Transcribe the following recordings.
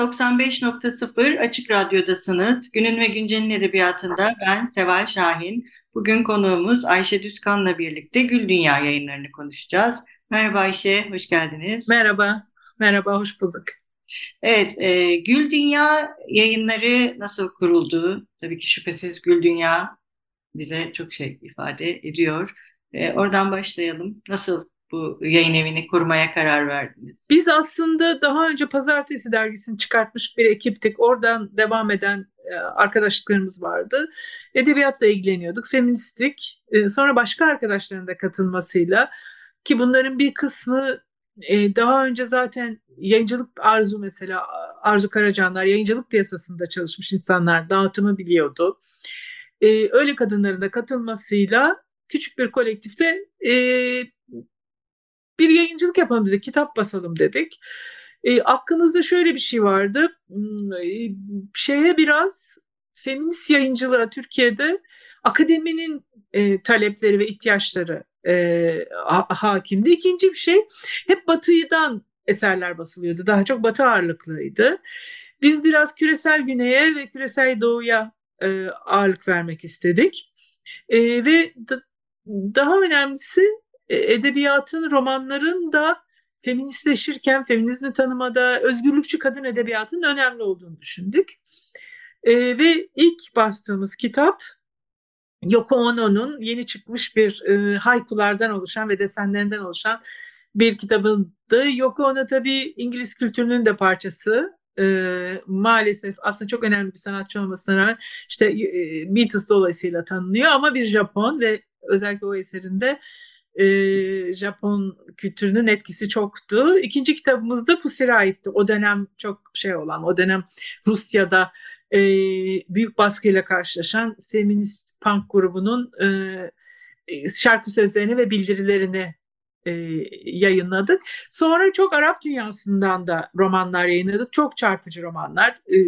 95.0 Açık Radyo'dasınız. Günün ve Güncel'in edebiyatında ben Seval Şahin. Bugün konuğumuz Ayşe Düzkan'la birlikte Gül Dünya yayınlarını konuşacağız. Merhaba Ayşe, hoş geldiniz. Merhaba, merhaba, hoş bulduk. Evet, e, Gül Dünya yayınları nasıl kuruldu? Tabii ki şüphesiz Gül Dünya bize çok şey ifade ediyor. E, oradan başlayalım. Nasıl bu yayın evini kurmaya karar verdiniz? Biz aslında daha önce Pazartesi dergisini çıkartmış bir ekiptik. Oradan devam eden e, arkadaşlıklarımız vardı. Edebiyatla ilgileniyorduk, feministik. E, sonra başka arkadaşların da katılmasıyla ki bunların bir kısmı e, daha önce zaten yayıncılık arzu mesela Arzu Karacanlar yayıncılık piyasasında çalışmış insanlar dağıtımı biliyordu. Öyle kadınların da katılmasıyla küçük bir kolektifte bir yayıncılık yapalım dedik, kitap basalım dedik. E, aklımızda şöyle bir şey vardı. Hmm, e, şeye biraz feminist yayıncılığa Türkiye'de akademinin e, talepleri ve ihtiyaçları e, ha, hakimdi. İkinci bir şey hep batıdan eserler basılıyordu. Daha çok batı ağırlıklıydı. Biz biraz küresel güneye ve küresel doğuya e, ağırlık vermek istedik. E, ve da, daha önemlisi edebiyatın, romanların da feministleşirken, feminizmi tanımada özgürlükçü kadın edebiyatının önemli olduğunu düşündük. E, ve ilk bastığımız kitap Yoko Ono'nun yeni çıkmış bir e, haykulardan oluşan ve desenlerinden oluşan bir kitabıydı. Yoko Ono tabii İngiliz kültürünün de parçası. E, maalesef aslında çok önemli bir sanatçı olmasına rağmen işte e, Beatles dolayısıyla tanınıyor ama bir Japon ve özellikle o eserinde e, Japon kültürünün etkisi çoktu. İkinci kitabımızda Pusir'e aitti. O dönem çok şey olan, o dönem Rusya'da e, büyük baskıyla karşılaşan feminist punk grubunun e, şarkı sözlerini ve bildirilerini e, yayınladık. Sonra çok Arap dünyasından da romanlar yayınladık. Çok çarpıcı romanlar. E,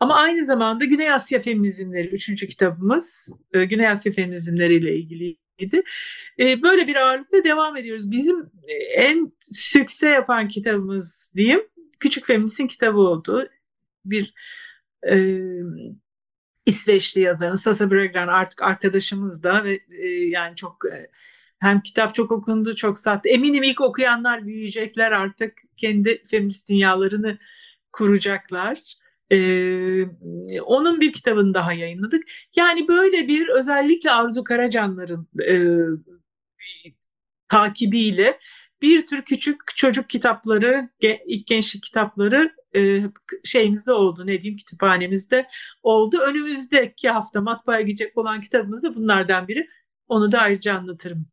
ama aynı zamanda Güney Asya feminizmleri üçüncü kitabımız. E, Güney Asya feminizmleriyle ilgili idi. E, böyle bir ağırlıkla devam ediyoruz. Bizim e, en sükse yapan kitabımız diyeyim Küçük Feminist'in kitabı oldu. Bir e, İsveçli yazarın Sasa Bregran artık arkadaşımız da ve e, yani çok e, hem kitap çok okundu, çok sattı. Eminim ilk okuyanlar büyüyecekler artık kendi feminist dünyalarını kuracaklar. Ee, onun bir kitabını daha yayınladık. Yani böyle bir özellikle Arzu Karacanlar'ın e, takibiyle bir tür küçük çocuk kitapları, ilk gençlik kitapları e, şeyimizde oldu. Ne diyeyim kütüphanemizde oldu. Önümüzdeki hafta matbaaya gidecek olan kitabımız da bunlardan biri. Onu da ayrıca anlatırım.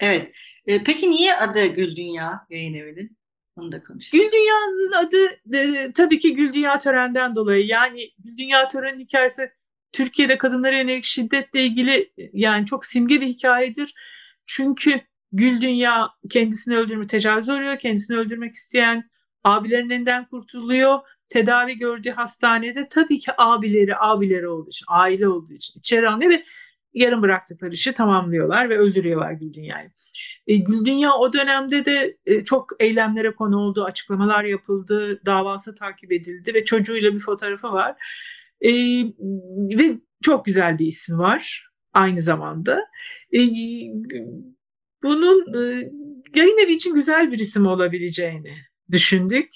Evet. Peki niye adı Gül Dünya yayın evinin? Onu da konuşalım. Gül Dünya'nın adı e, tabii ki Gül Dünya törenden dolayı. Yani Gül Dünya törenin hikayesi Türkiye'de kadınlara yönelik şiddetle ilgili yani çok simge bir hikayedir. Çünkü Gül Dünya kendisini öldürme tecavüz oluyor. Kendisini öldürmek isteyen abilerin elinden kurtuluyor. Tedavi gördüğü hastanede tabii ki abileri, abileri olduğu için, aile olduğu için içeri alınıyor ve yarım bıraktıkları işi tamamlıyorlar ve öldürüyorlar Güldünya'yı. E, Güldünya o dönemde de e, çok eylemlere konu oldu, açıklamalar yapıldı, davası takip edildi ve çocuğuyla bir fotoğrafı var. E, ve çok güzel bir ismi var aynı zamanda. E, bunun e, yayın evi için güzel bir isim olabileceğini düşündük.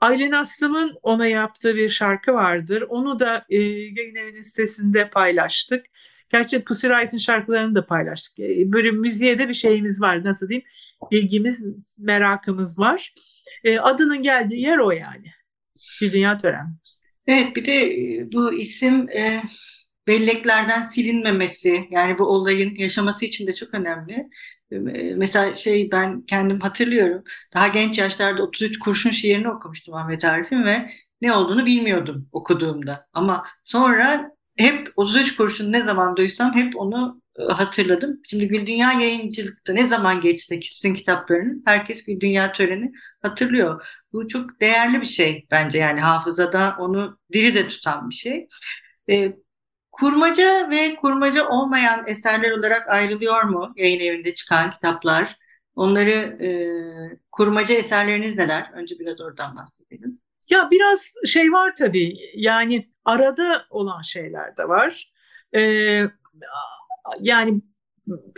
Aylen Aslım'ın ona yaptığı bir şarkı vardır. Onu da e, yayın evinin sitesinde paylaştık. Gerçi Pussy Riot'ın şarkılarını da paylaştık. E, böyle müziğe de bir şeyimiz var. Nasıl diyeyim? Bilgimiz, merakımız var. E, adının geldiği yer o yani. Bir dünya tören. Evet bir de e, bu isim e, belleklerden silinmemesi yani bu olayın yaşaması için de çok önemli. Ee, mesela şey ben kendim hatırlıyorum. Daha genç yaşlarda 33 kurşun şiirini okumuştum Ahmet Arif'in ve ne olduğunu bilmiyordum okuduğumda. Ama sonra hep 33 kurşun ne zaman duysam hep onu e, hatırladım. Şimdi Gül Dünya yayıncılıkta ne zaman geçse sizin kitaplarınız herkes Gül Dünya töreni hatırlıyor. Bu çok değerli bir şey bence yani hafızada onu diri de tutan bir şey. E, kurmaca ve kurmaca olmayan eserler olarak ayrılıyor mu yayın evinde çıkan kitaplar? Onları e, kurmaca eserleriniz neler? Önce biraz oradan bahsedelim. Ya biraz şey var tabii yani arada olan şeyler de var. Ee, yani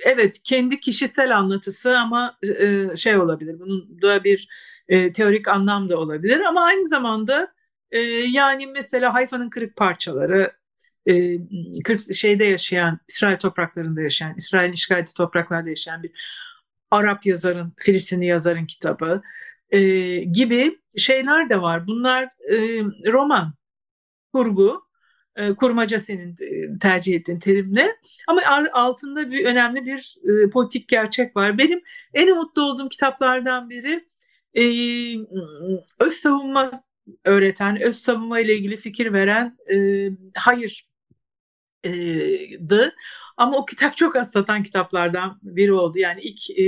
evet kendi kişisel anlatısı ama e, şey olabilir bunun da bir e, teorik anlam da olabilir ama aynı zamanda e, yani mesela Hayfa'nın kırık parçaları e, kırk şeyde yaşayan İsrail topraklarında yaşayan İsrail'in işgal ettiği topraklarda yaşayan bir Arap yazarın Filistinli yazarın kitabı e, gibi şeyler de var. Bunlar e, roman, kurgu, e, kurmaca senin e, tercih ettiğin terimle. Ama altında bir önemli bir e, politik gerçek var. Benim en mutlu olduğum kitaplardan biri öz savunma öğreten, öz savunma ile ilgili fikir veren e, Hayır Ama o kitap çok az satan kitaplardan biri oldu. Yani ilk e,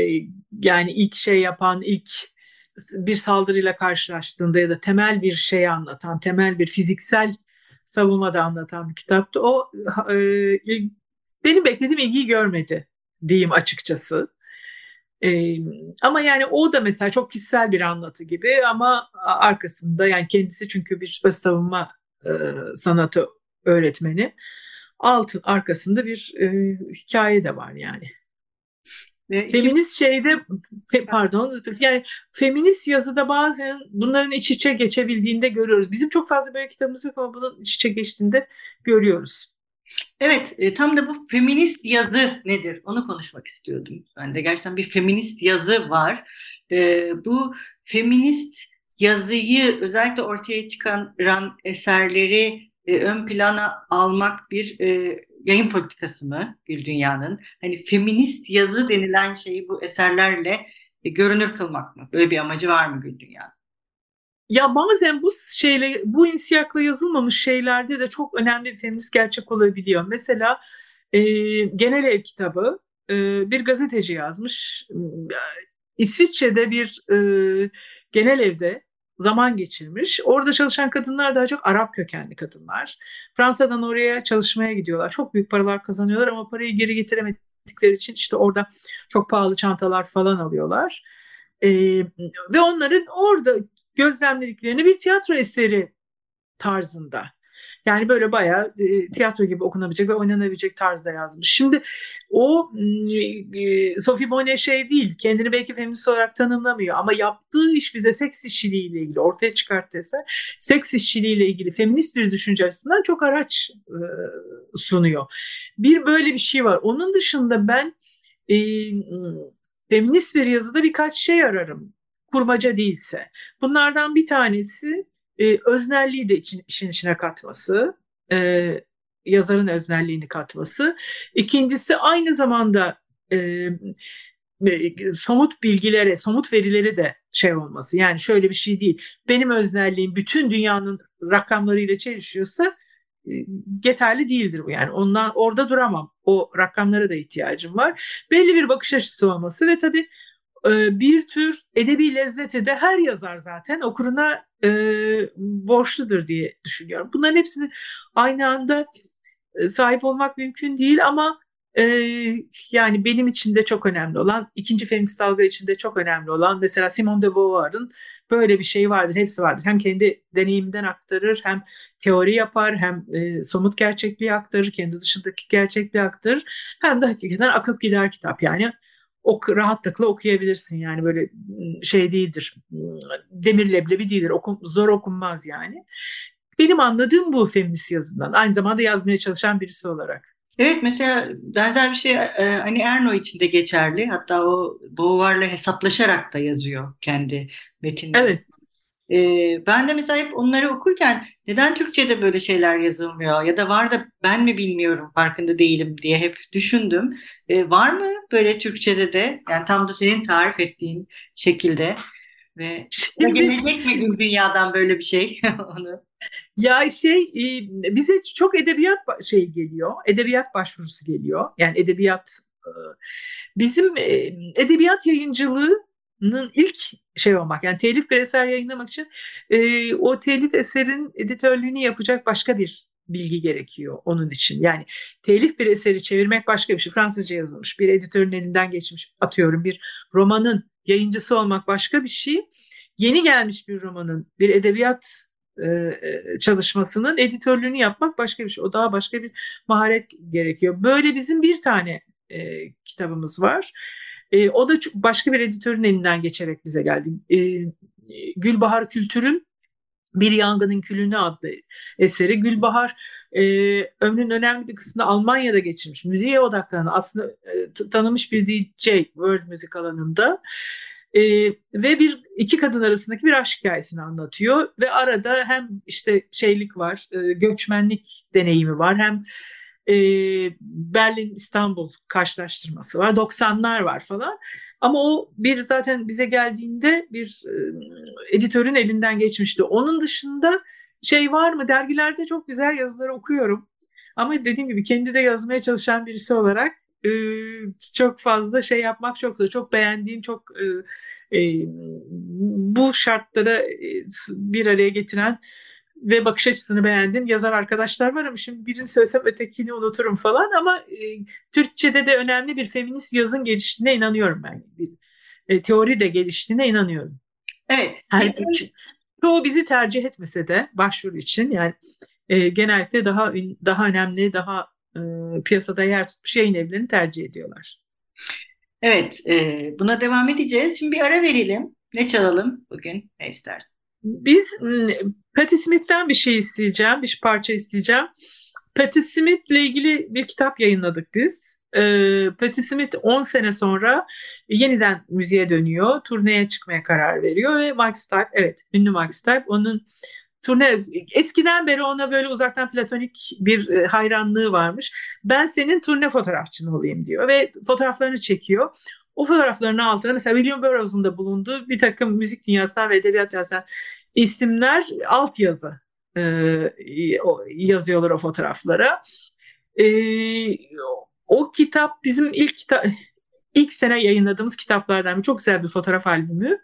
e, yani ilk şey yapan, ilk bir saldırıyla karşılaştığında ya da temel bir şey anlatan, temel bir fiziksel savunmada anlatan bir kitaptı. O e, benim beklediğim ilgiyi görmedi diyeyim açıkçası. E, ama yani o da mesela çok kişisel bir anlatı gibi ama arkasında yani kendisi çünkü bir öz savunma e, sanatı öğretmeni. Altın arkasında bir e, hikaye de var yani. Feminist şeyde pardon yani feminist yazıda bazen bunların iç içe geçebildiğinde görüyoruz. Bizim çok fazla böyle kitabımız yok ama bunun iç içe geçtiğinde görüyoruz. Evet, e, tam da bu feminist yazı nedir? Onu konuşmak istiyordum. Ben de gerçekten bir feminist yazı var. E, bu feminist yazıyı özellikle ortaya çıkaran eserleri e, ön plana almak bir e, yayın politikası mı Gül Dünya'nın? Hani feminist yazı denilen şeyi bu eserlerle e, görünür kılmak mı? Böyle bir amacı var mı Gül Dünya'nın? Ya bazen bu şeyle bu insiyakla yazılmamış şeylerde de çok önemli bir feminist gerçek olabiliyor. Mesela e, Genel Ev kitabı e, bir gazeteci yazmış. İsviçre'de bir e, genel evde zaman geçirmiş. Orada çalışan kadınlar daha çok Arap kökenli kadınlar. Fransa'dan oraya çalışmaya gidiyorlar. Çok büyük paralar kazanıyorlar ama parayı geri getiremedikleri için işte orada çok pahalı çantalar falan alıyorlar. Ee, ve onların orada gözlemlediklerini bir tiyatro eseri tarzında yani böyle bayağı e, tiyatro gibi okunabilecek ve oynanabilecek tarzda yazmış. Şimdi o e, Sophie Bonnet şey değil, kendini belki feminist olarak tanımlamıyor ama yaptığı iş bize seks işçiliğiyle ilgili ortaya çıkarttığı eser, seks işçiliğiyle ilgili feminist bir düşünce açısından çok araç e, sunuyor. Bir böyle bir şey var. Onun dışında ben e, feminist bir yazıda birkaç şey ararım kurmaca değilse. Bunlardan bir tanesi e, öznelliği de için, işin içine katması, e, yazarın öznelliğini katması. İkincisi aynı zamanda e, e, somut bilgilere, somut verileri de şey olması. Yani şöyle bir şey değil. Benim öznelliğim bütün dünyanın rakamlarıyla çelişiyorsa e, yeterli değildir bu. Yani ondan orada duramam. O rakamlara da ihtiyacım var. Belli bir bakış açısı olması ve tabii ee, bir tür edebi lezzeti de her yazar zaten okuruna e, borçludur diye düşünüyorum. Bunların hepsini aynı anda e, sahip olmak mümkün değil ama e, yani benim için de çok önemli olan, ikinci feminist dalga için de çok önemli olan mesela Simone de Beauvoir'ın böyle bir şey vardır, hepsi vardır. Hem kendi deneyiminden aktarır, hem teori yapar, hem e, somut gerçekliği aktarır, kendi dışındaki gerçekliği aktarır, hem de hakikaten akıp gider kitap yani ok rahatlıkla okuyabilirsin yani böyle şey değildir. Demir leblebi değildir. Okum, zor okunmaz yani. Benim anladığım bu feminist yazından. Aynı zamanda yazmaya çalışan birisi olarak. Evet mesela benzer bir şey e, hani Erno için de geçerli. Hatta o Beauvoir'la hesaplaşarak da yazıyor kendi metinleri. Evet. E, ben de mesela hep onları okurken neden Türkçe'de böyle şeyler yazılmıyor ya da var da ben mi bilmiyorum farkında değilim diye hep düşündüm. E, var mı böyle Türkçe'de de yani tam da senin tarif ettiğin şekilde ve Şimdi, gelecek mi gün dünyadan böyle bir şey onu? Ya şey e, bize çok edebiyat şey geliyor, edebiyat başvurusu geliyor. Yani edebiyat e, bizim e, edebiyat yayıncılığının ilk şey olmak yani telif bir eser yayınlamak için o telif eserin editörlüğünü yapacak başka bir bilgi gerekiyor onun için. Yani telif bir eseri çevirmek başka bir şey. Fransızca yazılmış bir editörün elinden geçmiş atıyorum bir romanın yayıncısı olmak başka bir şey. Yeni gelmiş bir romanın bir edebiyat e, e, çalışmasının editörlüğünü yapmak başka bir şey. O daha başka bir maharet gerekiyor. Böyle bizim bir tane e, kitabımız var. E, o da başka bir editörün elinden geçerek bize geldi. E, Gülbahar Kültür'ün Bir Yangının Külünü adlı eseri. Gülbahar e, ömrünün önemli bir kısmını Almanya'da geçirmiş. Müziğe odaklanan aslında e, tanınmış bir DJ world müzik alanında. E, ve bir iki kadın arasındaki bir aşk hikayesini anlatıyor ve arada hem işte şeylik var, e, göçmenlik deneyimi var, hem e, Berlin İstanbul karşılaştırması var, 90'lar var falan. Ama o bir zaten bize geldiğinde bir e, editörün elinden geçmişti. Onun dışında şey var mı? Dergilerde çok güzel yazıları okuyorum. Ama dediğim gibi kendi de yazmaya çalışan birisi olarak e, çok fazla şey yapmak çok zor. Çok beğendiğim, çok e, e, bu şartlara bir araya getiren ve bakış açısını beğendiğim yazar arkadaşlar var ama şimdi birini söylesem ötekini unuturum falan ama e, Türkçe'de de önemli bir feminist yazın geliştiğine inanıyorum ben. Bir e, teori de geliştiğine inanıyorum. Evet. Her üç, çoğu bizi tercih etmese de başvuru için yani e, genellikle daha daha önemli, daha e, piyasada yer tutmuş yayın evlerini tercih ediyorlar. Evet, e, buna devam edeceğiz. Şimdi bir ara verelim. Ne çalalım bugün? Ne istersin? Biz Patti Smith'ten bir şey isteyeceğim, bir parça isteyeceğim. Patti Smith'le ilgili bir kitap yayınladık biz. E, Patti Smith 10 sene sonra yeniden müziğe dönüyor, turneye çıkmaya karar veriyor ve Mike Stipe, evet ünlü Mike Stipe onun turne eskiden beri ona böyle uzaktan platonik bir e, hayranlığı varmış. Ben senin turne fotoğrafçın olayım diyor ve fotoğraflarını çekiyor. O fotoğrafların altına mesela William Burroughs'un da bulunduğu bir takım müzik dünyasından ve edebiyat dünyasından isimler altyazı e, yazıyorlar o fotoğraflara. E, o kitap bizim ilk kitap ilk sene yayınladığımız kitaplardan bir çok güzel bir fotoğraf albümü.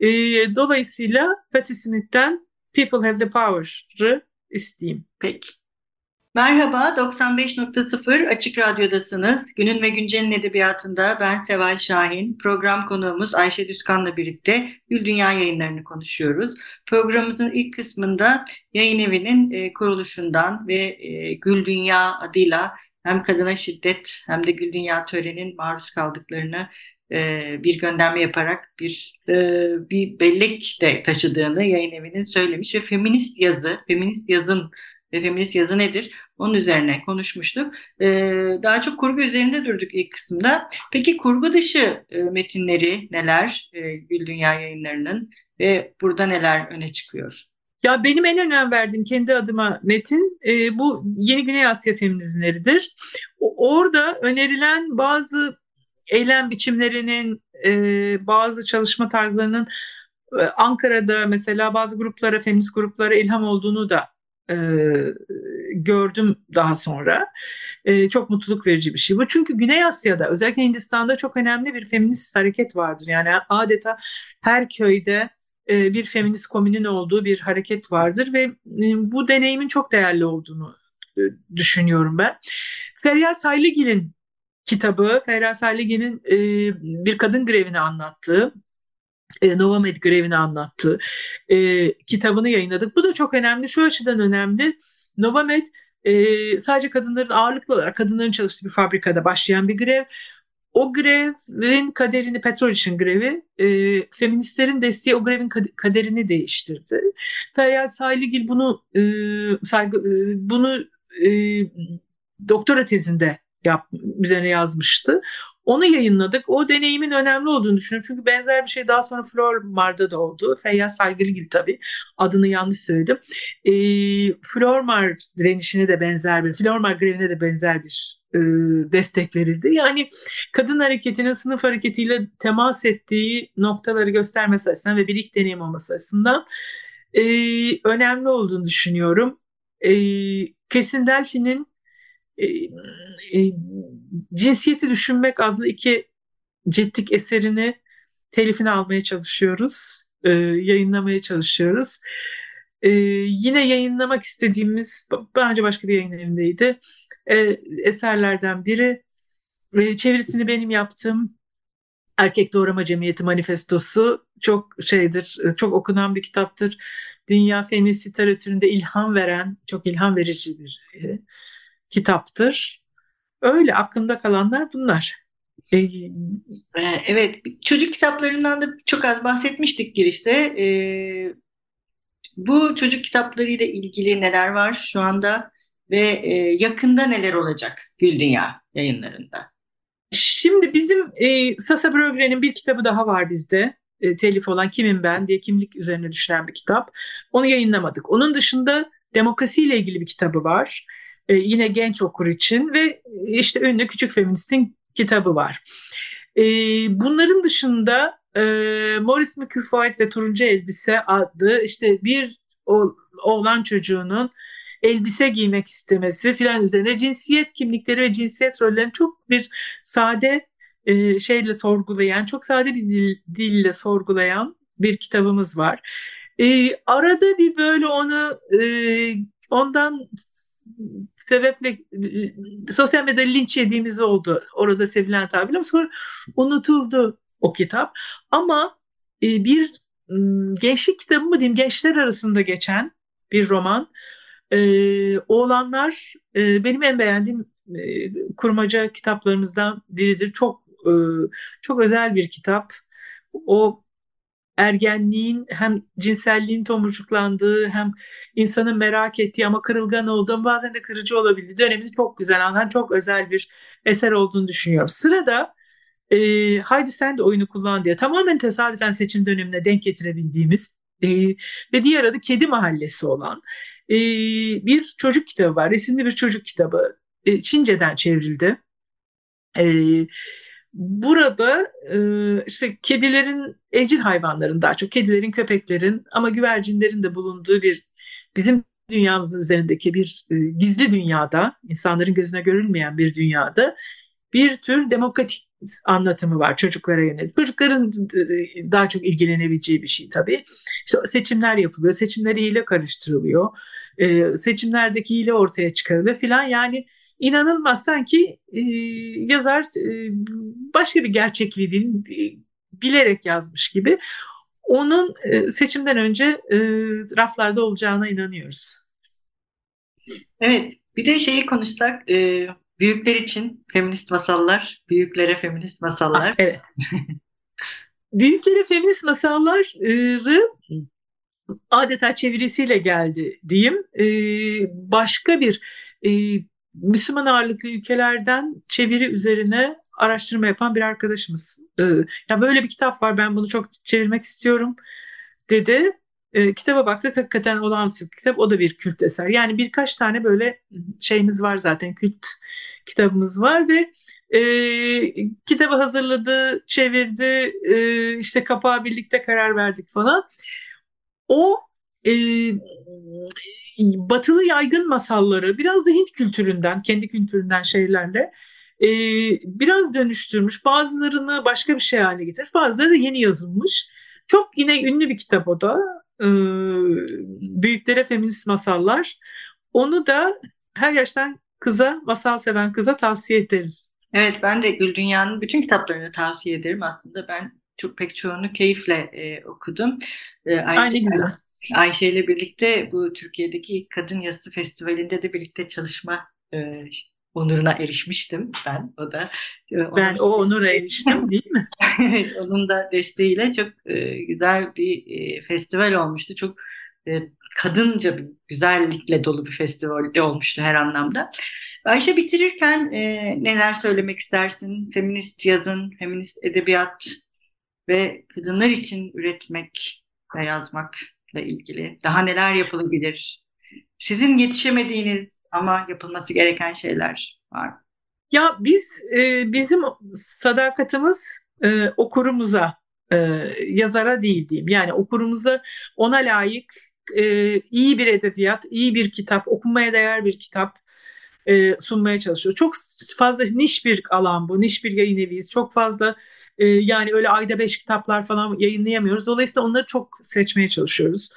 E, dolayısıyla Patti Smith'ten People Have the Power'ı isteyeyim. Peki. Merhaba, 95.0 Açık Radyo'dasınız. Günün ve Güncel'in edebiyatında ben Seval Şahin. Program konuğumuz Ayşe Düzkan'la birlikte Gül Dünya yayınlarını konuşuyoruz. Programımızın ilk kısmında yayın evinin e, kuruluşundan ve e, Gül Dünya adıyla hem kadına şiddet hem de Gül Dünya törenin maruz kaldıklarını e, bir gönderme yaparak bir e, bir bellek de taşıdığını yayın evinin söylemiş ve feminist yazı, feminist yazın ve feminist yazı nedir? Onun üzerine konuşmuştuk. E, daha çok kurgu üzerinde durduk ilk kısımda. Peki kurgu dışı e, metinleri neler e, Gül Dünya yayınlarının ve burada neler öne çıkıyor? Ya benim en önem verdiğim kendi adıma metin e, bu Yeni Güney Asya feminizmleridir. Orada önerilen bazı eylem biçimlerinin, e, bazı çalışma tarzlarının Ankara'da mesela bazı gruplara, feminist gruplara ilham olduğunu da e, gördüm daha sonra. E, çok mutluluk verici bir şey bu. Çünkü Güney Asya'da özellikle Hindistan'da çok önemli bir feminist hareket vardır. Yani adeta her köyde e, bir feminist komünün olduğu bir hareket vardır ve e, bu deneyimin çok değerli olduğunu e, düşünüyorum ben. Feryal Saylıgil'in kitabı, Feryal Saylıgil'in e, bir kadın grevini anlattığı Novamed grevini anlattığı e, kitabını yayınladık. Bu da çok önemli. Şu açıdan önemli. Novamed e, sadece kadınların ağırlıklı olarak kadınların çalıştığı bir fabrikada başlayan bir grev. O grevin kaderini, petrol için grevi, e, feministlerin desteği o grevin kaderini değiştirdi. Feryal Sayligil bunu e, saygı, e, bunu e, doktora tezinde yap, üzerine yazmıştı. Onu yayınladık. O deneyimin önemli olduğunu düşünüyorum. Çünkü benzer bir şey daha sonra Flormar'da da oldu. Feyyaz Saygılıgil tabii. Adını yanlış söyledim. E, Flormar direnişine de benzer bir, Flormar grevine de benzer bir e, destek verildi. Yani kadın hareketinin sınıf hareketiyle temas ettiği noktaları göstermesi açısından ve bir ilk deneyim olması açısından e, önemli olduğunu düşünüyorum. E, Kesin Delphi'nin e, e, Cinsiyeti Düşünmek adlı iki ciltlik eserini telifini almaya çalışıyoruz. E, yayınlamaya çalışıyoruz. E, yine yayınlamak istediğimiz, bence başka bir yayın evindeydi, e, eserlerden biri. E, çevirisini benim yaptım. Erkek Doğrama Cemiyeti Manifestosu çok şeydir, çok okunan bir kitaptır. Dünya feminist literatüründe ilham veren, çok ilham verici bir e, kitaptır. Öyle aklımda kalanlar bunlar. E, evet, çocuk kitaplarından da çok az bahsetmiştik girişte. Ee, bu çocuk kitaplarıyla ilgili neler var şu anda ve e, yakında neler olacak Gül Dünya yayınlarında? Şimdi bizim e, Sasa Brogren'in bir kitabı daha var bizde. E, telif olan Kimim Ben diye kimlik üzerine düşünen bir kitap. Onu yayınlamadık. Onun dışında demokrasiyle ilgili bir kitabı var. E, yine genç okur için ve işte ünlü Küçük Feminist'in kitabı var. E, bunların dışında e, Morris McFaith ve Turuncu Elbise adlı işte bir oğlan çocuğunun elbise giymek istemesi filan üzerine cinsiyet kimlikleri ve cinsiyet rollerini çok bir sade e, şeyle sorgulayan, çok sade bir dil, dille sorgulayan bir kitabımız var. E, arada bir böyle onu e, ondan sebeple sosyal medyada linç yediğimiz oldu. Orada sevilen tabirle sonra unutuldu o kitap. Ama e, bir gençlik kitabı mı diyeyim gençler arasında geçen bir roman. E, Oğlanlar e, benim en beğendiğim e, kurmaca kitaplarımızdan biridir. Çok e, çok özel bir kitap. O ergenliğin hem cinselliğin tomurcuklandığı hem insanın merak ettiği ama kırılgan olduğu bazen de kırıcı olabildiği dönemini çok güzel anlatan çok özel bir eser olduğunu düşünüyorum. Sırada e, Haydi Sen de oyunu kullan diye tamamen tesadüfen seçim dönemine denk getirebildiğimiz e, ve diğer adı Kedi Mahallesi olan e, bir çocuk kitabı var. Resimli bir çocuk kitabı. E, Çince'den çevrildi. E, Burada e, işte kedilerin, evcil hayvanların daha çok kedilerin, köpeklerin ama güvercinlerin de bulunduğu bir bizim dünyamızın üzerindeki bir e, gizli dünyada, insanların gözüne görülmeyen bir dünyada bir tür demokratik anlatımı var çocuklara yönelik. Çocukların e, daha çok ilgilenebileceği bir şey tabii. İşte seçimler yapılıyor, seçimler hile karıştırılıyor, e, seçimlerdeki hile ortaya çıkarılıyor filan. Yani inanılmaz sanki e, yazar e, başka bir gerçekliği değil, e, bilerek yazmış gibi. Onun e, seçimden önce e, raflarda olacağına inanıyoruz. Evet, bir de şeyi konuşsak, e, büyükler için feminist masallar, büyüklere feminist masallar. Ah, evet. büyüklere feminist masalları adeta çevirisiyle geldi diyeyim. E, başka bir e, Müslüman ağırlıklı ülkelerden çeviri üzerine araştırma yapan bir arkadaşımız. Ee, ya böyle bir kitap var ben bunu çok çevirmek istiyorum dedi. Ee, kitaba baktık hakikaten olağanüstü bir kitap. O da bir kült eser. Yani birkaç tane böyle şeyimiz var zaten kült kitabımız var ve e, kitabı hazırladı, çevirdi, e, işte kapağı birlikte karar verdik falan. O e, batılı yaygın masalları biraz da Hint kültüründen, kendi kültüründen şeylerle e, biraz dönüştürmüş. Bazılarını başka bir şey haline getirmiş, bazıları da yeni yazılmış. Çok yine ünlü bir kitap o da. E, Büyüklere Feminist Masallar. Onu da her yaştan kıza, masal seven kıza tavsiye ederiz. Evet ben de Gül Dünya'nın bütün kitaplarını tavsiye ederim. Aslında ben çok pek çoğunu keyifle e, okudum. E, ayrıca, Aynı güzel. Ayşe ile birlikte bu Türkiye'deki Kadın Yazısı Festivali'nde de birlikte çalışma e, onuruna erişmiştim ben. O da e, ben o onura eriştim değil mi? evet, onun da desteğiyle çok e, güzel bir e, festival olmuştu. Çok e, kadınca bir güzellikle dolu bir festival olmuştu her anlamda. Ayşe bitirirken e, neler söylemek istersin? Feminist yazın, feminist edebiyat ve kadınlar için üretmek ve yazmakla ilgili daha neler yapılabilir? Sizin yetişemediğiniz ama yapılması gereken şeyler var mı? Ya biz e, bizim sadakatimiz e, okurumuza, e, yazara değil diyeyim. Yani okurumuza ona layık e, iyi bir edebiyat, iyi bir kitap, okunmaya değer bir kitap e, sunmaya çalışıyor. Çok fazla niş bir alan bu, niş bir yayın eviyiz. Çok fazla e, yani öyle ayda beş kitaplar falan yayınlayamıyoruz. Dolayısıyla onları çok seçmeye çalışıyoruz.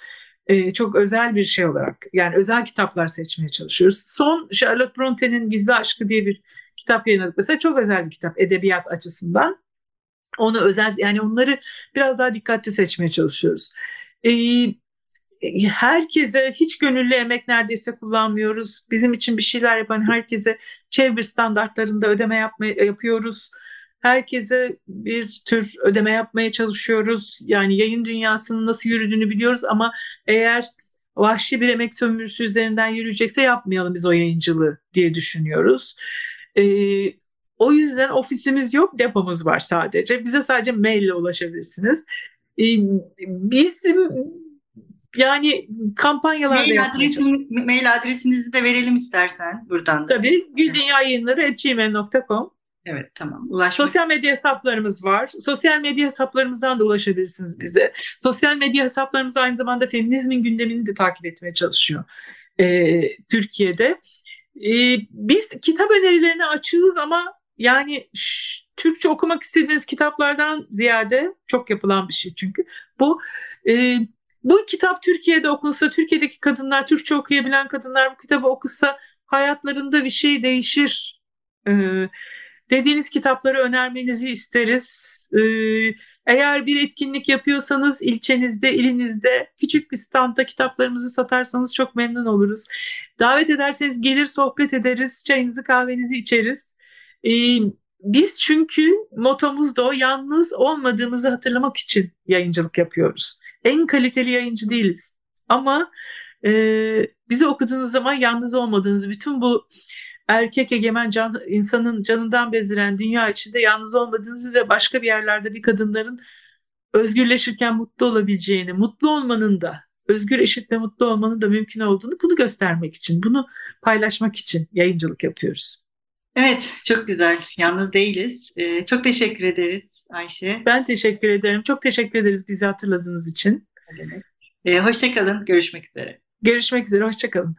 E, çok özel bir şey olarak yani özel kitaplar seçmeye çalışıyoruz. Son Charlotte Bronte'nin Gizli Aşkı diye bir kitap yayınladık. Mesela çok özel bir kitap edebiyat açısından. Onu özel yani onları biraz daha dikkatli seçmeye çalışıyoruz. E, herkese hiç gönüllü emek neredeyse kullanmıyoruz. Bizim için bir şeyler yapan herkese çevre standartlarında ödeme yapma, yapıyoruz. Herkese bir tür ödeme yapmaya çalışıyoruz. Yani yayın dünyasının nasıl yürüdüğünü biliyoruz ama eğer vahşi bir emek sömürüsü üzerinden yürüyecekse yapmayalım biz o yayıncılığı diye düşünüyoruz. Ee, o yüzden ofisimiz yok, depomuz var sadece. Bize sadece maille ulaşabilirsiniz. Ee, bizim yani kampanyalar mail, adresin, mail adresinizi de verelim istersen buradan da. Tabii güldenyayayınları.gmail.com Evet tamam. Ulaşmak... Sosyal medya hesaplarımız var. Sosyal medya hesaplarımızdan da ulaşabilirsiniz bize. Sosyal medya hesaplarımız aynı zamanda feminizmin gündemini de takip etmeye çalışıyor e, Türkiye'de. E, biz kitap önerilerini açığız ama yani şş, Türkçe okumak istediğiniz kitaplardan ziyade çok yapılan bir şey çünkü. Bu e, bu kitap Türkiye'de okunsa, Türkiye'deki kadınlar, Türkçe okuyabilen kadınlar bu kitabı okusa hayatlarında bir şey değişir. Ee, dediğiniz kitapları önermenizi isteriz. Ee, eğer bir etkinlik yapıyorsanız ilçenizde, ilinizde küçük bir standta kitaplarımızı satarsanız çok memnun oluruz. Davet ederseniz gelir sohbet ederiz, çayınızı kahvenizi içeriz. Ee, biz çünkü motomuz da o yalnız olmadığımızı hatırlamak için yayıncılık yapıyoruz. En kaliteli yayıncı değiliz. Ama e, bizi okuduğunuz zaman yalnız olmadığınız bütün bu erkek egemen can, insanın canından beziren dünya içinde yalnız olmadığınızı ve başka bir yerlerde bir kadınların özgürleşirken mutlu olabileceğini, mutlu olmanın da, özgür, eşit ve mutlu olmanın da mümkün olduğunu bunu göstermek için, bunu paylaşmak için yayıncılık yapıyoruz. Evet, çok güzel. Yalnız değiliz. Ee, çok teşekkür ederiz Ayşe. Ben teşekkür ederim. Çok teşekkür ederiz bizi hatırladığınız için. Ee, hoşçakalın. Görüşmek üzere. Görüşmek üzere. Hoşçakalın.